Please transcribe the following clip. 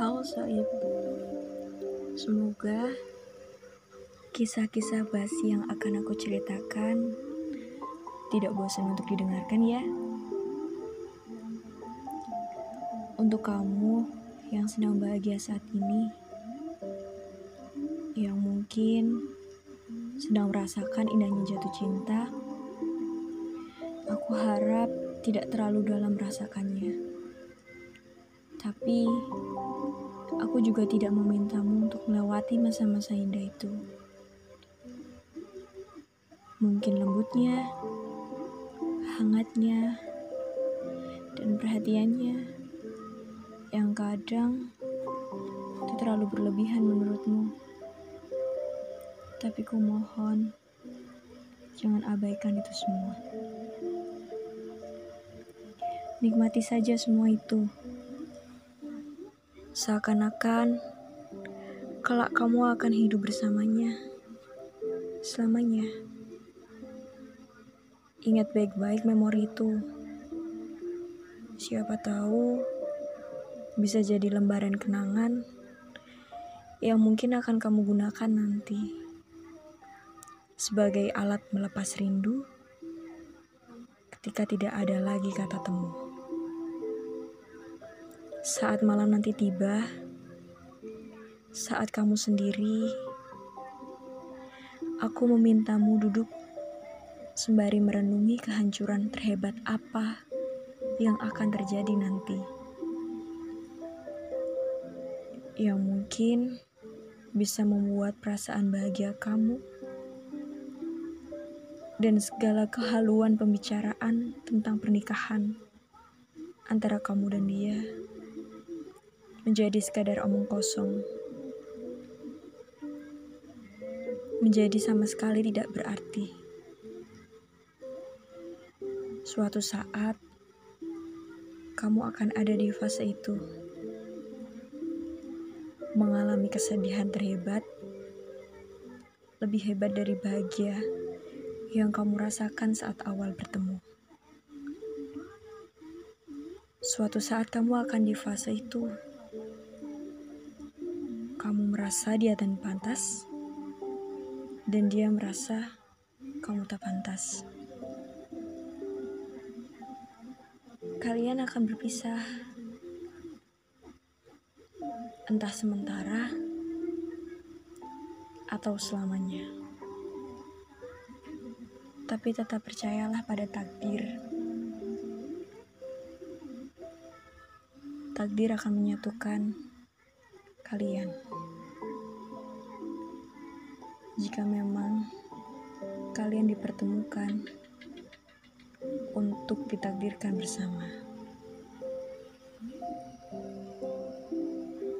Halo Soib Semoga kisah-kisah basi yang akan aku ceritakan tidak bosan untuk didengarkan ya. Untuk kamu yang sedang bahagia saat ini, yang mungkin sedang merasakan indahnya jatuh cinta, aku harap tidak terlalu dalam merasakannya. Tapi, aku juga tidak memintamu untuk melewati masa-masa indah itu. Mungkin lembutnya, hangatnya, dan perhatiannya yang kadang itu terlalu berlebihan menurutmu. Tapi ku mohon, jangan abaikan itu semua. Nikmati saja semua itu. Seakan-akan kelak kamu akan hidup bersamanya selamanya. Ingat baik-baik memori itu. Siapa tahu bisa jadi lembaran kenangan yang mungkin akan kamu gunakan nanti sebagai alat melepas rindu ketika tidak ada lagi kata temu. Saat malam nanti tiba, saat kamu sendiri, aku memintamu duduk sembari merenungi kehancuran terhebat apa yang akan terjadi nanti. Yang mungkin bisa membuat perasaan bahagia kamu dan segala kehaluan pembicaraan tentang pernikahan antara kamu dan dia menjadi sekadar omong kosong. Menjadi sama sekali tidak berarti. Suatu saat, kamu akan ada di fase itu, mengalami kesedihan terhebat, lebih hebat dari bahagia yang kamu rasakan saat awal bertemu. Suatu saat, kamu akan di fase itu. Merasa dia dan pantas, dan dia merasa kamu tak pantas. kalian akan berpisah. Entah sementara atau selamanya. Tapi tetap percayalah pada takdir. Takdir akan menyatukan kalian. Jika memang kalian dipertemukan untuk ditakdirkan bersama.